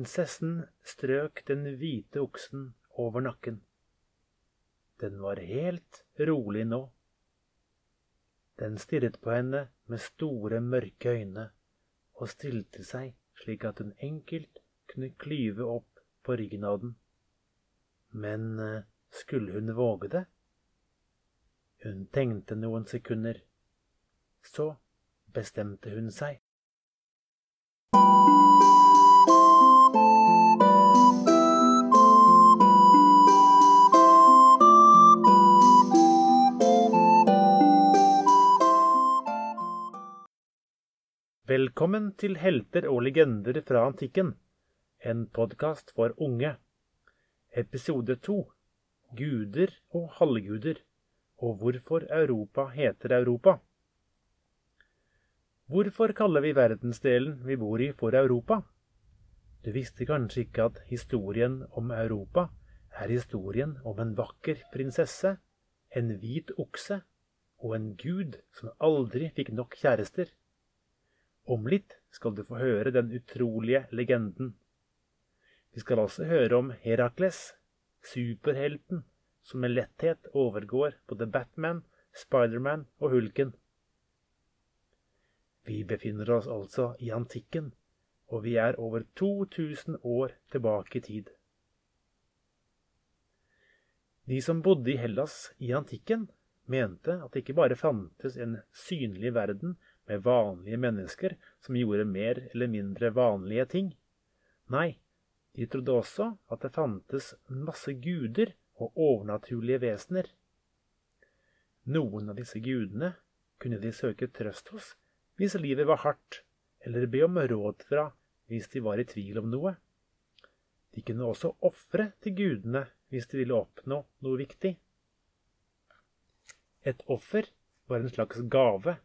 Prinsessen strøk den hvite oksen over nakken. Den var helt rolig nå. Den stirret på henne med store, mørke øyne og stilte seg slik at hun enkelt kunne klyve opp på ryggen av den. Men eh, skulle hun våge det? Hun tenkte noen sekunder. Så bestemte hun seg. Velkommen til Helter og legender fra antikken, en podkast for unge. Episode to Guder og halvguder, og hvorfor Europa heter Europa. Hvorfor kaller vi verdensdelen vi bor i for Europa? Du visste kanskje ikke at historien om Europa er historien om en vakker prinsesse, en hvit okse og en gud som aldri fikk nok kjærester. Om litt skal du få høre den utrolige legenden. Vi skal også høre om Herakles, superhelten som med letthet overgår både Batman, Spiderman og Hulken. Vi befinner oss altså i antikken, og vi er over 2000 år tilbake i tid. De som bodde i Hellas i antikken, mente at det ikke bare fantes en synlig verden med vanlige mennesker som gjorde mer eller mindre vanlige ting. Nei, de trodde også at det fantes masse guder og overnaturlige vesener. Noen av disse gudene kunne de søke trøst hos hvis livet var hardt, eller be om råd fra hvis de var i tvil om noe. De kunne også ofre til gudene hvis de ville oppnå noe viktig. Et offer var en slags gave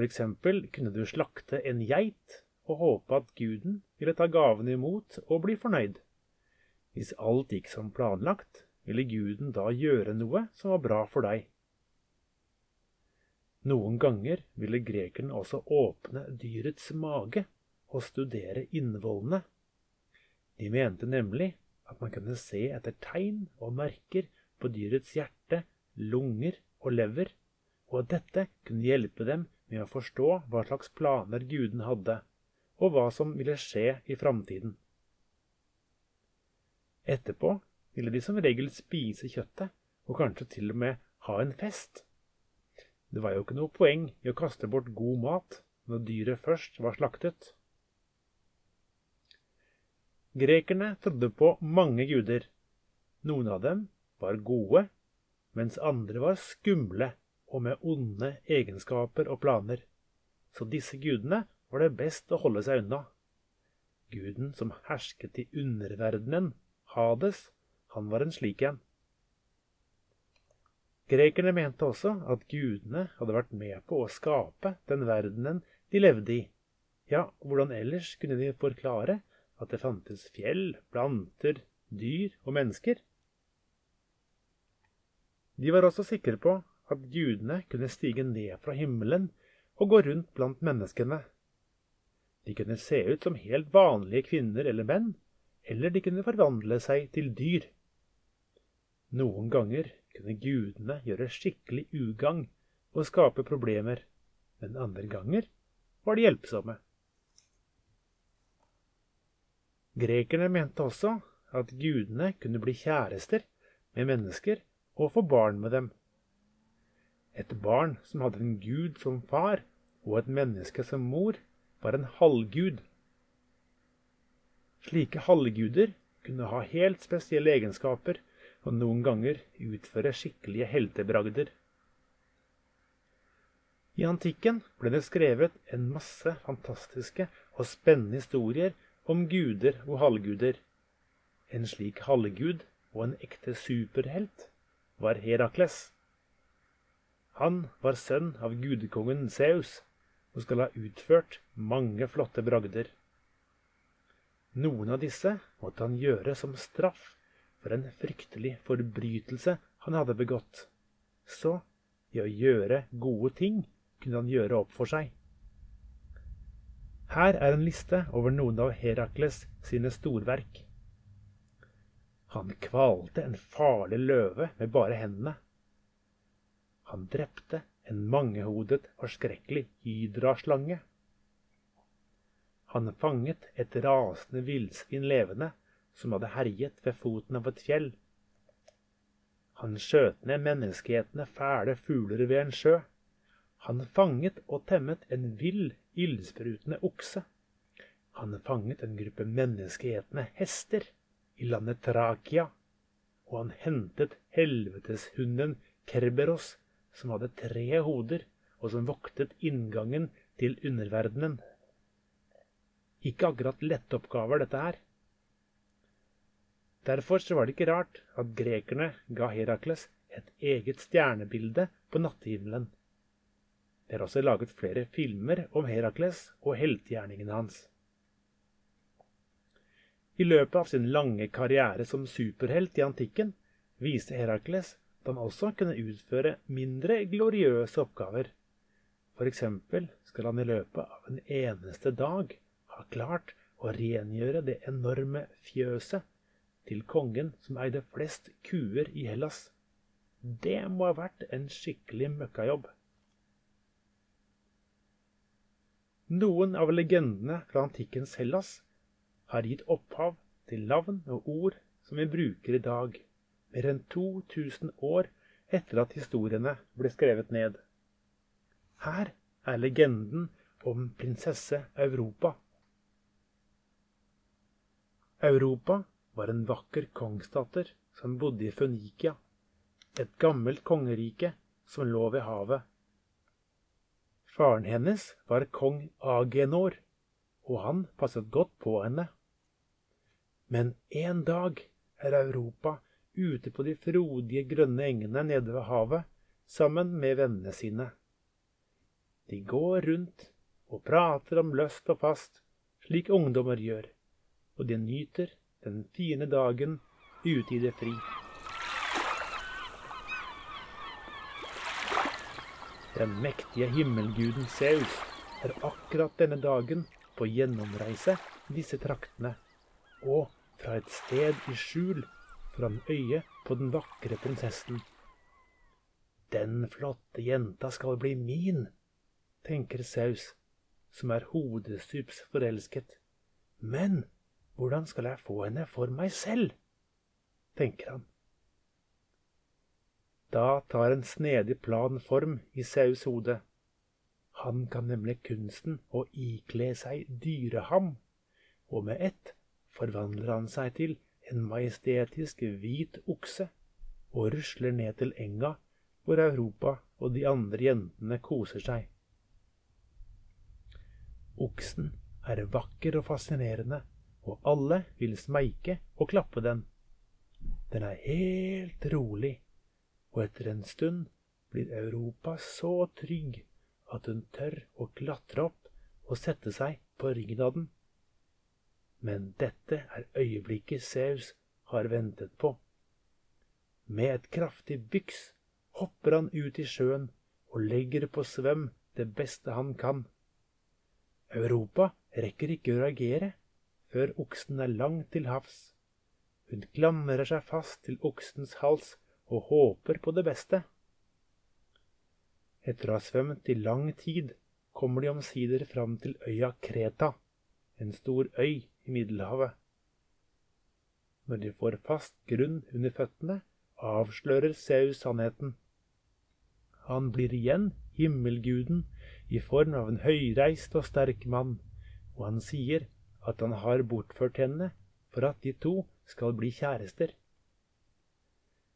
eksempel kunne du slakte en geit og håpe at guden ville ta gaven imot og bli fornøyd. Hvis alt gikk som planlagt, ville guden da gjøre noe som var bra for deg. Noen ganger ville grekerne også åpne dyrets mage og studere innvollene. De mente nemlig at man kunne se etter tegn og merker på dyrets hjerte, lunger og lever, og at dette kunne hjelpe dem med å forstå hva slags planer guden hadde, og hva som ville skje i framtiden. Etterpå ville de som regel spise kjøttet, og kanskje til og med ha en fest. Det var jo ikke noe poeng i å kaste bort god mat når dyret først var slaktet. Grekerne trodde på mange guder. Noen av dem var gode, mens andre var skumle og med onde egenskaper og planer, så disse gudene var det best å holde seg unna. Guden som hersket i underverdenen, Hades, han var en slik en. Grekerne mente også at gudene hadde vært med på å skape den verdenen de levde i. Ja, hvordan ellers kunne de forklare at det fantes fjell, planter, dyr og mennesker? De var også sikre på at gudene kunne stige ned fra himmelen og gå rundt blant menneskene. De kunne se ut som helt vanlige kvinner eller menn, eller de kunne forvandle seg til dyr. Noen ganger kunne gudene gjøre skikkelig ugagn og skape problemer, men andre ganger var de hjelpsomme. Grekerne mente også at gudene kunne bli kjærester med mennesker og få barn med dem. Et barn som hadde en gud som far og et menneske som mor, var en halvgud. Slike halvguder kunne ha helt spesielle egenskaper og noen ganger utføre skikkelige heltebragder. I antikken ble det skrevet en masse fantastiske og spennende historier om guder og halvguder. En slik halvgud og en ekte superhelt var Herakles. Han var sønn av gudekongen Zeus og skal ha utført mange flotte bragder. Noen av disse måtte han gjøre som straff for en fryktelig forbrytelse han hadde begått. Så i å gjøre gode ting kunne han gjøre opp for seg. Her er en liste over noen av Herakles sine storverk. Han kvalte en farlig løve med bare hendene. Han drepte en mangehodet, forskrekkelig hydraslange. Han fanget et rasende villsvin levende som hadde herjet ved foten av et fjell. Han skjøt ned menneskeetende fæle fugler ved en sjø. Han fanget og temmet en vill, ildsprutende okse. Han fanget en gruppe menneskeetende hester i landet Trakia, og han hentet helveteshunden Kerberos, som hadde tre hoder, og som voktet inngangen til underverdenen. Ikke akkurat lette oppgaver, dette her. Derfor så var det ikke rart at grekerne ga Herakles et eget stjernebilde på nattehimmelen. Det er også laget flere filmer om Herakles og heltegjerningene hans. I løpet av sin lange karriere som superhelt i antikken viste Herakles at han også kunne utføre mindre gloriøse oppgaver. Eksempel skal han i løpet av en eneste dag ha klart å rengjøre det enorme fjøset til kongen som eide flest kuer i Hellas. Det må ha vært en skikkelig møkkajobb. Noen av legendene fra antikkens Hellas har gitt opphav til navn og ord som vi bruker i dag, mer enn 2000 år etter at historiene ble skrevet ned. Her er legenden om prinsesse Europa. Europa var en vakker kongsdatter som bodde i Fønikia, et gammelt kongerike som lå ved havet. Faren hennes var kong Agenor, og han passet godt på henne. Men en dag er Europa ute på de frodige, grønne engene nede ved havet sammen med vennene sine. De går rundt og prater om løst og fast, slik ungdommer gjør, og de nyter den fine dagen ute i det fri. Den mektige himmelguden Zeus er akkurat denne dagen på gjennomreise disse traktene, og fra et sted i skjul foran øyet på den vakre prinsessen. Den flotte jenta skal bli min, tenker Saus, som er hodestups forelsket. Men hvordan skal jeg få henne for meg selv? tenker han. Da tar en snedig plan form i Saus hode. Han kan nemlig kunsten å ikle seg dyreham, og med ett forvandler han seg til en majestetisk hvit okse og rusler ned til enga hvor Europa og de andre jentene koser seg. Oksen er vakker og fascinerende, og alle vil smeike og klappe den. Den er helt rolig, og etter en stund blir Europa så trygg at hun tør å klatre opp og sette seg på ryggen av den. Men dette er øyeblikket Zeus har ventet på. Med et kraftig byks hopper han ut i sjøen og legger på svøm det beste han kan. Europa rekker ikke å reagere før oksen er langt til havs. Hun klamrer seg fast til oksens hals og håper på det beste. Etter å ha svømt i lang tid kommer de omsider fram til øya Kreta, en stor øy i Middelhavet. Når de får fast grunn under føttene, avslører Zeus sannheten. Han blir igjen himmelguden i form av en høyreist og sterk mann, og han sier at han har bortført henne for at de to skal bli kjærester.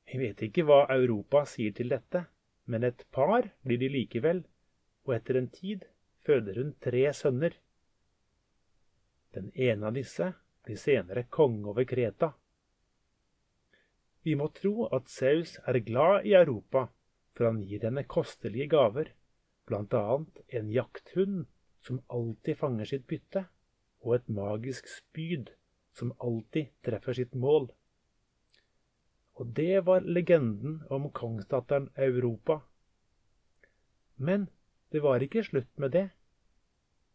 Vi vet ikke hva Europa sier til dette, men et par blir de likevel, og etter en tid føder hun tre sønner. Den ene av disse blir senere konge over Kreta. Vi må tro at Saus er glad i Europa, for han gir henne kostelige gaver, annet en jakthund som alltid fanger sitt bytte, og et magisk spyd som alltid treffer sitt mål. Og det var legenden om kongsdatteren Europa. Men det var ikke slutt med det.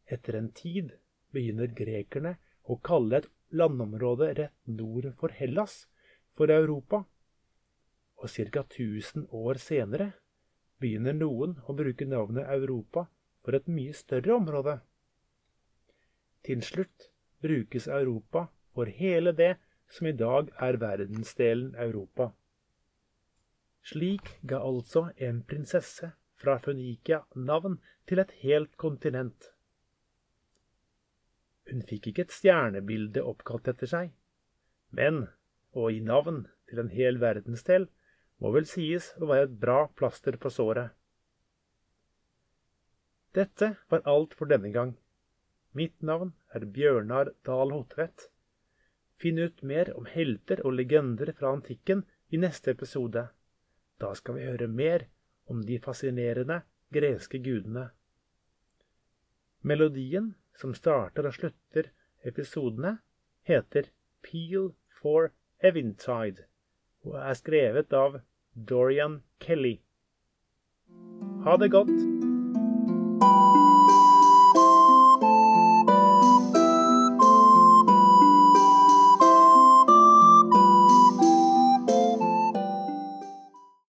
Etter en tid begynner grekerne å kalle et landområde rett nord for Hellas for Europa, og ca. 1000 år senere begynner noen å bruke navnet Europa for et mye større område. Til slutt brukes Europa for hele det som i dag er verdensdelen Europa. Slik ga altså en prinsesse fra Fønikia navn til et helt kontinent. Hun fikk ikke et stjernebilde oppkalt etter seg, men å gi navn til en hel verdensdel må vel sies å være et bra plaster på såret. Dette var alt for denne gang. Mitt navn er Bjørnar Dahl Hotvedt. Finn ut mer om helter og legender fra antikken i neste episode. Da skal vi høre mer om de fascinerende greske gudene. Melodien som starter og slutter episodene, heter Peel for Eventide og er skrevet av Dorian Kelly. Ha det godt!